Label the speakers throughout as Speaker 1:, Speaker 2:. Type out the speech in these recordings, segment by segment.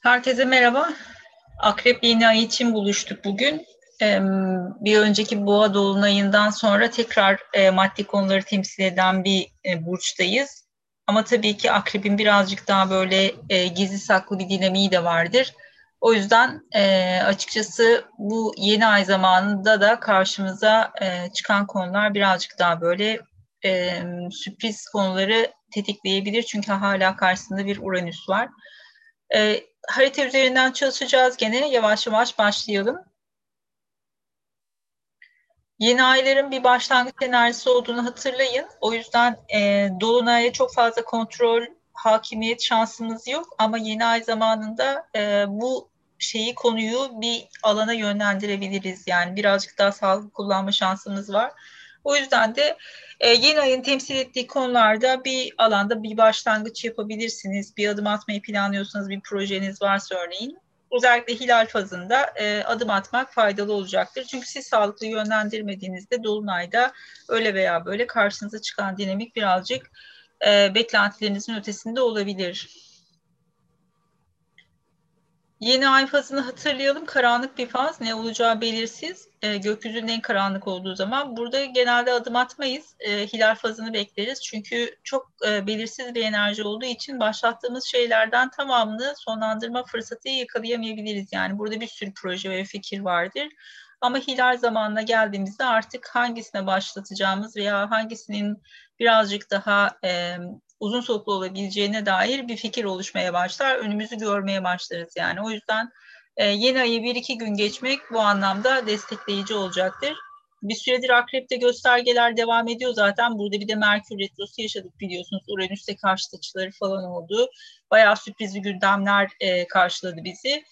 Speaker 1: Herkese merhaba. Akrep yeni ay için buluştuk bugün. Bir önceki boğa dolunayından sonra tekrar e, maddi konuları temsil eden bir e, burçtayız. Ama tabii ki akrebin birazcık daha böyle e, gizli saklı bir dinamiği de vardır. O yüzden açıkçası bu yeni ay zamanında da karşımıza çıkan konular birazcık daha böyle sürpriz konuları tetikleyebilir. Çünkü hala karşısında bir Uranüs var. Harita üzerinden çalışacağız gene. Yavaş yavaş başlayalım. Yeni ayların bir başlangıç enerjisi olduğunu hatırlayın. O yüzden e, Dolunay'a çok fazla kontrol, hakimiyet şansımız yok. Ama yeni ay zamanında e, bu şeyi, konuyu bir alana yönlendirebiliriz. Yani birazcık daha sağlıklı kullanma şansımız var. O yüzden de e, yeni ayın temsil ettiği konularda bir alanda bir başlangıç yapabilirsiniz. Bir adım atmayı planlıyorsanız bir projeniz varsa örneğin. Özellikle hilal fazında e, adım atmak faydalı olacaktır. Çünkü siz sağlıklı yönlendirmediğinizde dolunayda öyle veya böyle karşınıza çıkan dinamik birazcık e, beklentilerinizin ötesinde olabilir. Yeni ay fazını hatırlayalım. Karanlık bir faz. Ne olacağı belirsiz. E, gökyüzünün en karanlık olduğu zaman. Burada genelde adım atmayız. E, hilal fazını bekleriz. Çünkü çok e, belirsiz bir enerji olduğu için başlattığımız şeylerden tamamını sonlandırma fırsatı yakalayamayabiliriz. Yani burada bir sürü proje ve fikir vardır. Ama hilal zamanına geldiğimizde artık hangisine başlatacağımız veya hangisinin birazcık daha e, uzun soluklu olabileceğine dair bir fikir oluşmaya başlar. Önümüzü görmeye başlarız yani. O yüzden e, yeni ayı bir iki gün geçmek bu anlamda destekleyici olacaktır. Bir süredir akrepte göstergeler devam ediyor zaten. Burada bir de Merkür Retrosu yaşadık biliyorsunuz. Uranüs'te karşı açıları falan oldu. Bayağı sürprizli gündemler e, karşıladı bizi.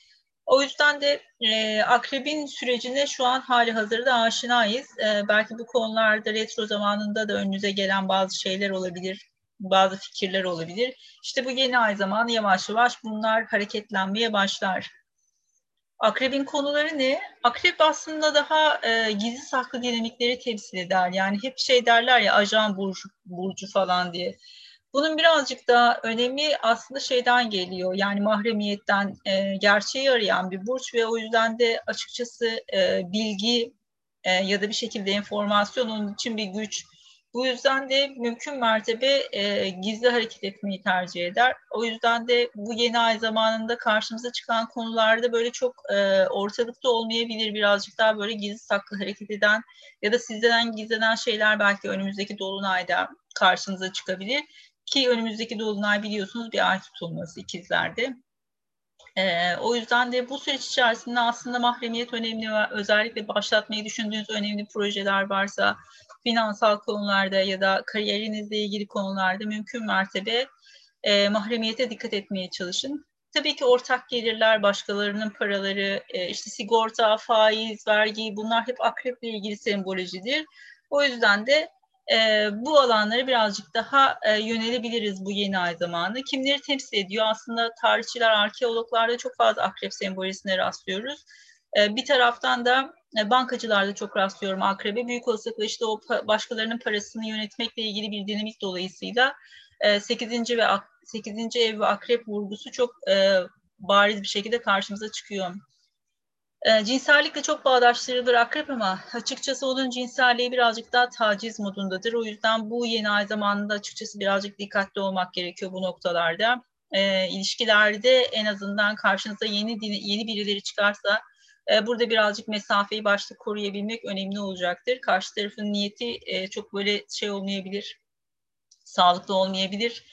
Speaker 1: O yüzden de e, akrebin sürecine şu an hali hazırda aşinayız. E, belki bu konularda retro zamanında da önünüze gelen bazı şeyler olabilir bazı fikirler olabilir. İşte bu yeni ay zamanı yavaş yavaş bunlar hareketlenmeye başlar. Akrebin konuları ne? Akrep aslında daha e, gizli saklı dinamikleri temsil eder. Yani hep şey derler ya ajan burcu, burcu falan diye. Bunun birazcık daha önemi aslında şeyden geliyor. Yani mahremiyetten e, gerçeği arayan bir burç ve o yüzden de açıkçası e, bilgi e, ya da bir şekilde informasyon onun için bir güç bu yüzden de mümkün mertebe e, gizli hareket etmeyi tercih eder. O yüzden de bu yeni ay zamanında karşımıza çıkan konularda böyle çok e, ortalıkta olmayabilir. Birazcık daha böyle gizli saklı hareket eden ya da sizden gizlenen şeyler belki önümüzdeki dolunayda karşınıza çıkabilir. Ki önümüzdeki dolunay biliyorsunuz bir ay tutulması ikizlerde. Ee, o yüzden de bu süreç içerisinde aslında mahremiyet önemli ve özellikle başlatmayı düşündüğünüz önemli projeler varsa finansal konularda ya da kariyerinizle ilgili konularda mümkün mertebe e, mahremiyete dikkat etmeye çalışın. Tabii ki ortak gelirler, başkalarının paraları, e, işte sigorta, faiz, vergi bunlar hep akreple ilgili sembolojidir. O yüzden de e, bu alanları birazcık daha e, yönelebiliriz bu yeni ay zamanı. Kimleri temsil ediyor? Aslında tarihçiler, arkeologlarda çok fazla akrep sembolisine rastlıyoruz. E, bir taraftan da e, bankacılarda çok rastlıyorum akrebe. Büyük olasılıkla işte o başkalarının parasını yönetmekle ilgili bir dinamik dolayısıyla 8. E, ve 8. ev ve akrep vurgusu çok e, bariz bir şekilde karşımıza çıkıyor. Cinsellikle çok bağdaştırılır akrep ama açıkçası onun cinselliği birazcık daha taciz modundadır. O yüzden bu yeni ay zamanında açıkçası birazcık dikkatli olmak gerekiyor bu noktalarda. E, ilişkilerde en azından karşınıza yeni yeni birileri çıkarsa burada birazcık mesafeyi başta koruyabilmek önemli olacaktır. Karşı tarafın niyeti e, çok böyle şey olmayabilir, sağlıklı olmayabilir.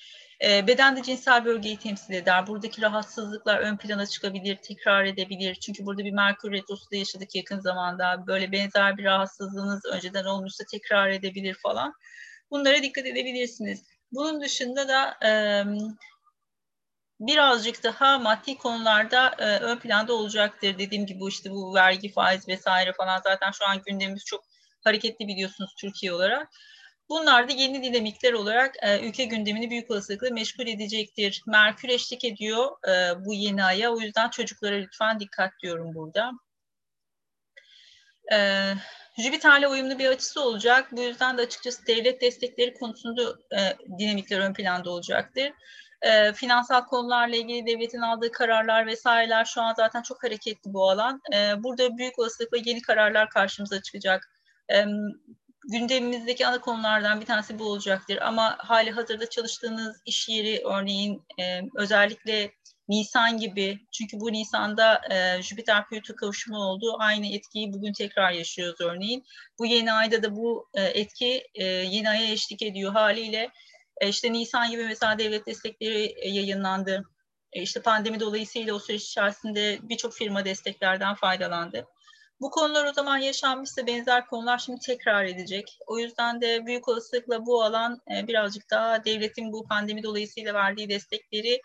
Speaker 1: E, beden de cinsel bölgeyi temsil eder. Buradaki rahatsızlıklar ön plana çıkabilir, tekrar edebilir. Çünkü burada bir Merkür Retrosu da yaşadık yakın zamanda. Böyle benzer bir rahatsızlığınız önceden olmuşsa tekrar edebilir falan. Bunlara dikkat edebilirsiniz. Bunun dışında da birazcık daha maddi konularda e, ön planda olacaktır. Dediğim gibi işte bu vergi, faiz vesaire falan zaten şu an gündemimiz çok hareketli biliyorsunuz Türkiye olarak. Bunlar da yeni dinamikler olarak e, ülke gündemini büyük olasılıkla meşgul edecektir. Merkür eşlik ediyor e, bu yeni aya. O yüzden çocuklara lütfen dikkat diyorum burada. E, Jüpiter'le uyumlu bir açısı olacak. Bu yüzden de açıkçası devlet destekleri konusunda e, dinamikler ön planda olacaktır. E, finansal konularla ilgili devletin aldığı kararlar vesaireler şu an zaten çok hareketli bu alan. E, burada büyük olasılıkla yeni kararlar karşımıza çıkacak. E, gündemimizdeki ana konulardan bir tanesi bu olacaktır. Ama hali hazırda çalıştığınız iş yeri örneğin e, özellikle Nisan gibi çünkü bu Nisan'da e, Jüpiter Plüto kavuşumu oldu. Aynı etkiyi bugün tekrar yaşıyoruz örneğin. Bu yeni ayda da bu e, etki e, yeni aya eşlik ediyor haliyle. E, işte Nisan gibi mesela devlet destekleri e, yayınlandı. E, işte pandemi dolayısıyla o süreç içerisinde birçok firma desteklerden faydalandı. Bu konular o zaman yaşanmışsa benzer konular şimdi tekrar edecek. O yüzden de büyük olasılıkla bu alan e, birazcık daha devletin bu pandemi dolayısıyla verdiği destekleri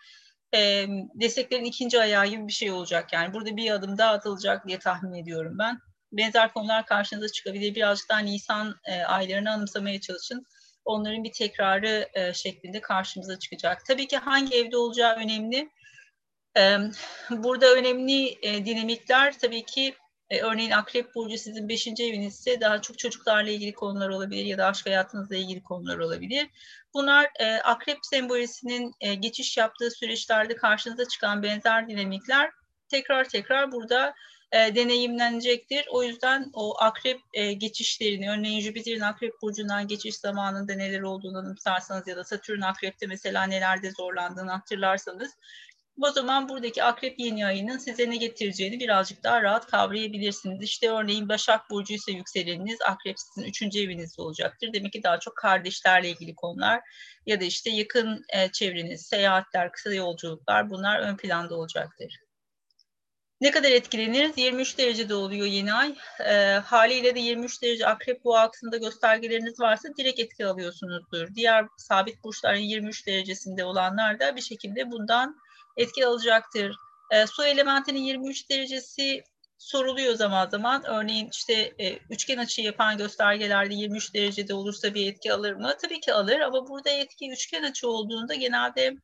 Speaker 1: e, desteklerin ikinci ayağı gibi bir şey olacak. Yani burada bir adım daha atılacak diye tahmin ediyorum ben. Benzer konular karşınıza çıkabilir. Birazcık daha Nisan aylarını anımsamaya çalışın. Onların bir tekrarı e, şeklinde karşımıza çıkacak. Tabii ki hangi evde olacağı önemli. E, burada önemli e, dinamikler tabii ki e, örneğin Akrep Burcu sizin beşinci evinizse daha çok çocuklarla ilgili konular olabilir ya da aşk hayatınızla ilgili konular olabilir. Bunlar e, Akrep sembolisinin e, geçiş yaptığı süreçlerde karşınıza çıkan benzer dinamikler tekrar tekrar burada e, deneyimlenecektir. O yüzden o akrep e, geçişlerini, örneğin Jüpiter'in akrep burcundan geçiş zamanında neler olduğunu anımsarsanız ya da Satürn akrepte mesela nelerde zorlandığını hatırlarsanız o zaman buradaki akrep yeni ayının size ne getireceğini birazcık daha rahat kavrayabilirsiniz. İşte örneğin Başak Burcu ise yükseleniniz akrep sizin üçüncü evinizde olacaktır. Demek ki daha çok kardeşlerle ilgili konular ya da işte yakın e, çevreniz, seyahatler, kısa yolculuklar bunlar ön planda olacaktır. Ne kadar etkileniriz? 23 derecede oluyor yeni ay. E, haliyle de 23 derece akrep boğa aksında göstergeleriniz varsa direkt etki alıyorsunuzdur. Diğer sabit burçların 23 derecesinde olanlar da bir şekilde bundan etki alacaktır. E, su elementinin 23 derecesi soruluyor zaman zaman. Örneğin işte e, üçgen açı yapan göstergelerde 23 derecede olursa bir etki alır mı? Tabii ki alır ama burada etki üçgen açı olduğunda genelde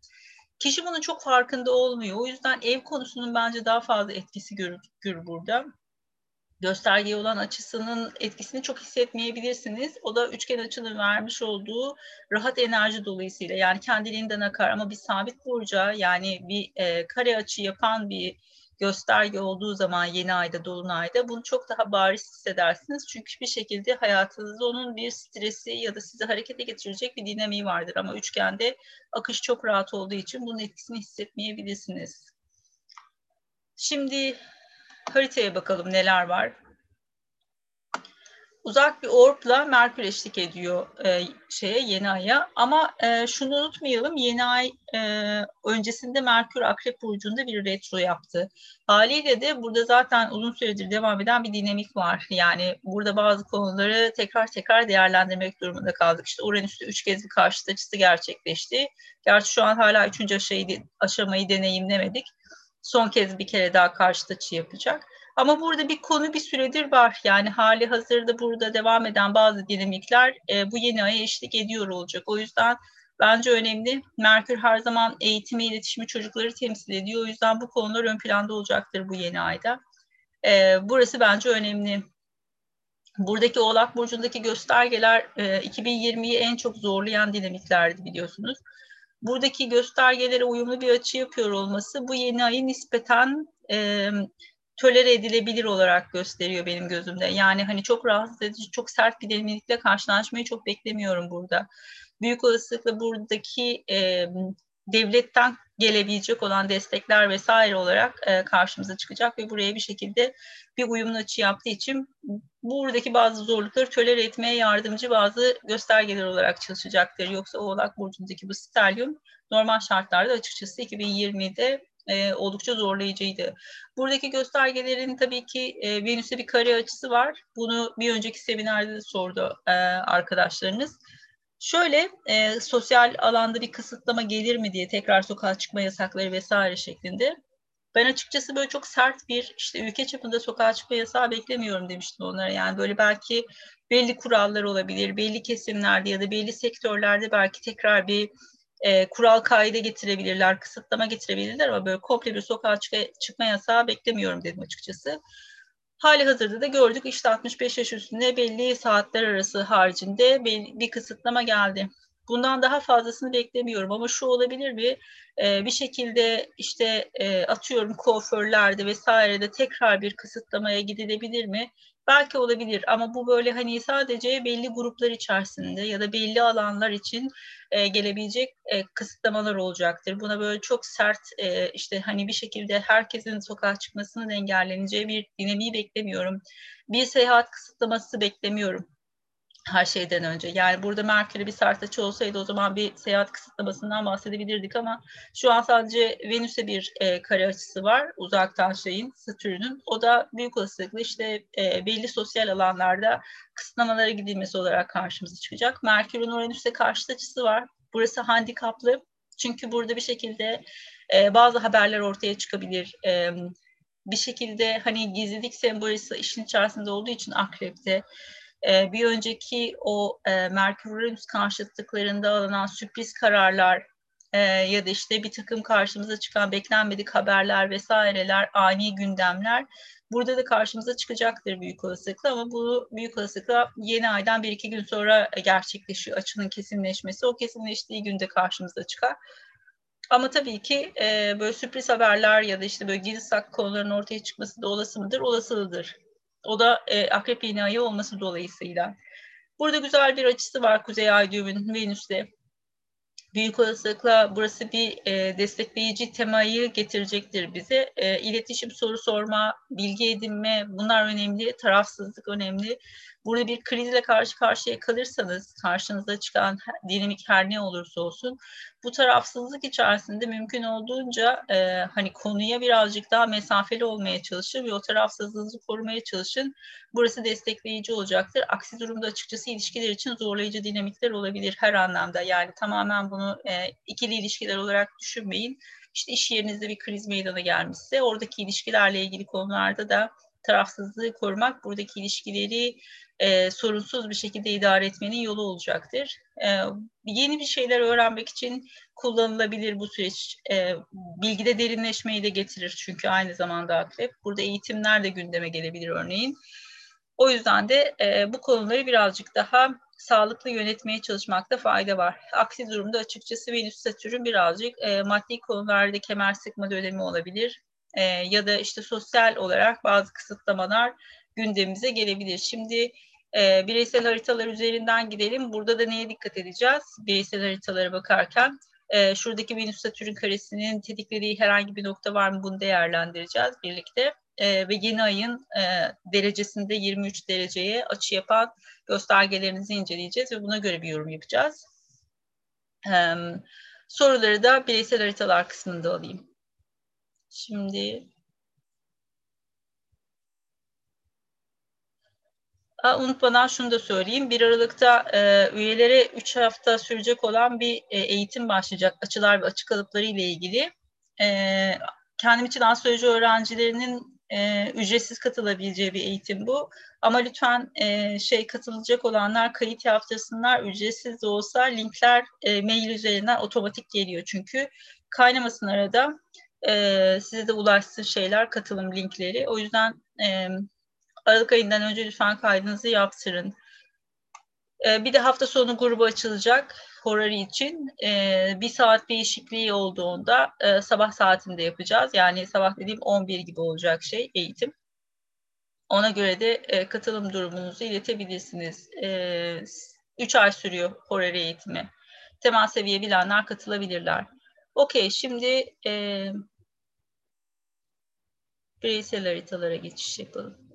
Speaker 1: kişi bunun çok farkında olmuyor. O yüzden ev konusunun bence daha fazla etkisi görülür burada göstergeye olan açısının etkisini çok hissetmeyebilirsiniz. O da üçgen açının vermiş olduğu rahat enerji dolayısıyla yani kendiliğinden akar ama bir sabit burca yani bir e, kare açı yapan bir gösterge olduğu zaman yeni ayda, dolunayda bunu çok daha bariz hissedersiniz. Çünkü bir şekilde hayatınızda onun bir stresi ya da sizi harekete getirecek bir dinamiği vardır. Ama üçgende akış çok rahat olduğu için bunun etkisini hissetmeyebilirsiniz. Şimdi haritaya bakalım neler var. Uzak bir orbla Merkür eşlik ediyor e, şeye yeni aya. Ama e, şunu unutmayalım yeni ay e, öncesinde Merkür Akrep burcunda bir retro yaptı. Haliyle de burada zaten uzun süredir devam eden bir dinamik var. Yani burada bazı konuları tekrar tekrar değerlendirmek durumunda kaldık. İşte Uranüs'te üç kez bir karşıt açısı gerçekleşti. Gerçi şu an hala üçüncü aşamayı, aşamayı deneyimlemedik son kez bir kere daha karşıt açı yapacak. Ama burada bir konu bir süredir var. Yani hali hazırda burada devam eden bazı dinamikler e, bu yeni aya eşlik ediyor olacak. O yüzden bence önemli. Merkür her zaman eğitimi, iletişimi çocukları temsil ediyor. O yüzden bu konular ön planda olacaktır bu yeni ayda. E, burası bence önemli. Buradaki Oğlak Burcu'ndaki göstergeler e, 2020'yi en çok zorlayan dinamiklerdi biliyorsunuz buradaki göstergelere uyumlu bir açı yapıyor olması bu yeni ayı nispeten e, tölere edilebilir olarak gösteriyor benim gözümde. Yani hani çok rahatsız edici, çok sert bir derinlikle karşılaşmayı çok beklemiyorum burada. Büyük olasılıkla buradaki e, devletten gelebilecek olan destekler vesaire olarak e, karşımıza çıkacak ve buraya bir şekilde bir uyumlu açı yaptığı için buradaki bazı zorlukları tölere etmeye yardımcı bazı göstergeler olarak çalışacaktır. Yoksa Oğlak Burcu'ndaki bu stelyum normal şartlarda açıkçası 2020'de e, oldukça zorlayıcıydı. Buradaki göstergelerin tabii ki e, Venüs'te bir kare açısı var. Bunu bir önceki seminerde de sordu e, arkadaşlarınız. Şöyle e, sosyal alanda bir kısıtlama gelir mi diye tekrar sokağa çıkma yasakları vesaire şeklinde. Ben açıkçası böyle çok sert bir işte ülke çapında sokağa çıkma yasağı beklemiyorum demiştim onlara. Yani böyle belki belli kurallar olabilir, belli kesimlerde ya da belli sektörlerde belki tekrar bir e, kural kaide getirebilirler, kısıtlama getirebilirler ama böyle komple bir sokağa çık çıkma yasağı beklemiyorum dedim açıkçası. Hali hazırda da gördük işte 65 yaş üstünde belli saatler arası haricinde bir, kısıtlama geldi. Bundan daha fazlasını beklemiyorum ama şu olabilir mi? E, bir şekilde işte e, atıyorum kuaförlerde vesairede tekrar bir kısıtlamaya gidilebilir mi? Belki olabilir ama bu böyle hani sadece belli gruplar içerisinde ya da belli alanlar için e, gelebilecek e, kısıtlamalar olacaktır. Buna böyle çok sert e, işte hani bir şekilde herkesin sokağa çıkmasının engelleneceği bir dinamiği beklemiyorum. Bir seyahat kısıtlaması beklemiyorum her şeyden önce. Yani burada Merkür'e bir sert olsaydı o zaman bir seyahat kısıtlamasından bahsedebilirdik ama şu an sadece Venüs'e bir e, kare açısı var uzaktan şeyin Satürn'ün. O da büyük olasılıkla işte e, belli sosyal alanlarda kısıtlamalara gidilmesi olarak karşımıza çıkacak. Merkür'ün Uranüs'e karşı açısı var. Burası handikaplı. Çünkü burada bir şekilde e, bazı haberler ortaya çıkabilir. E, bir şekilde hani gizlilik sembolü işin içerisinde olduğu için akrepte e, bir önceki o e, Merkür-Uranüs karşıtlıklarında alınan sürpriz kararlar e, ya da işte bir takım karşımıza çıkan beklenmedik haberler vesaireler, ani gündemler burada da karşımıza çıkacaktır büyük olasılıkla ama bu büyük olasılıkla yeni aydan bir iki gün sonra gerçekleşiyor açının kesinleşmesi. O kesinleştiği günde karşımıza çıkar. Ama tabii ki e, böyle sürpriz haberler ya da işte böyle gizli saklı konuların ortaya çıkması da olası mıdır? Olasılıdır. O da e, akrep yeni ayı olması dolayısıyla. Burada güzel bir açısı var Kuzey Ay Venüs'te. Büyük olasılıkla burası bir e, destekleyici temayı getirecektir bize. E, iletişim, soru sorma, bilgi edinme bunlar önemli, tarafsızlık önemli. Burada bir krizle karşı karşıya kalırsanız, karşınıza çıkan dinamik her ne olursa olsun, bu tarafsızlık içerisinde mümkün olduğunca e, hani konuya birazcık daha mesafeli olmaya çalışın ve o tarafsızlığınızı korumaya çalışın. Burası destekleyici olacaktır. Aksi durumda açıkçası ilişkiler için zorlayıcı dinamikler olabilir her anlamda. Yani tamamen bunu e, ikili ilişkiler olarak düşünmeyin. İşte iş yerinizde bir kriz meydana gelmişse oradaki ilişkilerle ilgili konularda da tarafsızlığı korumak buradaki ilişkileri e, sorunsuz bir şekilde idare etmenin yolu olacaktır. E, yeni bir şeyler öğrenmek için kullanılabilir bu süreç. E, bilgide derinleşmeyi de getirir çünkü aynı zamanda akrep. Burada eğitimler de gündeme gelebilir örneğin. O yüzden de e, bu konuları birazcık daha sağlıklı yönetmeye çalışmakta fayda var. Aksi durumda açıkçası Venüs Satürn birazcık e, maddi konularda kemer sıkma dönemi olabilir. E, ya da işte sosyal olarak bazı kısıtlamalar gündemimize gelebilir. Şimdi e, bireysel haritalar üzerinden gidelim. Burada da neye dikkat edeceğiz? Bireysel haritalara bakarken e, şuradaki Venüs Satürn karesinin tetiklediği herhangi bir nokta var mı bunu değerlendireceğiz birlikte. E, ve yeni ayın e, derecesinde 23 dereceye açı yapan göstergelerinizi inceleyeceğiz ve buna göre bir yorum yapacağız. E, soruları da bireysel haritalar kısmında alayım. Şimdi Ha, unutmadan şunu da söyleyeyim. 1 Aralık'ta e, üyelere 3 hafta sürecek olan bir e, eğitim başlayacak. Açılar ve açık kalıpları ile ilgili. E, kendim için astroloji öğrencilerinin e, ücretsiz katılabileceği bir eğitim bu. Ama lütfen e, şey katılacak olanlar kayıt yaptırsınlar. Ücretsiz de olsa linkler e, mail üzerinden otomatik geliyor çünkü. Kaynamasın arada. E, size de ulaşsın şeyler, katılım linkleri. O yüzden e, Aralık ayından önce lütfen kaydınızı yaptırın. Ee, bir de hafta sonu grubu açılacak Horari için. Ee, bir saat değişikliği olduğunda e, sabah saatinde yapacağız. Yani sabah dediğim 11 gibi olacak şey eğitim. Ona göre de e, katılım durumunuzu iletebilirsiniz. E, 3 ay sürüyor Horari eğitimi. Temel seviye bilenler katılabilirler. Okey şimdi e, bireysel haritalara geçiş yapalım.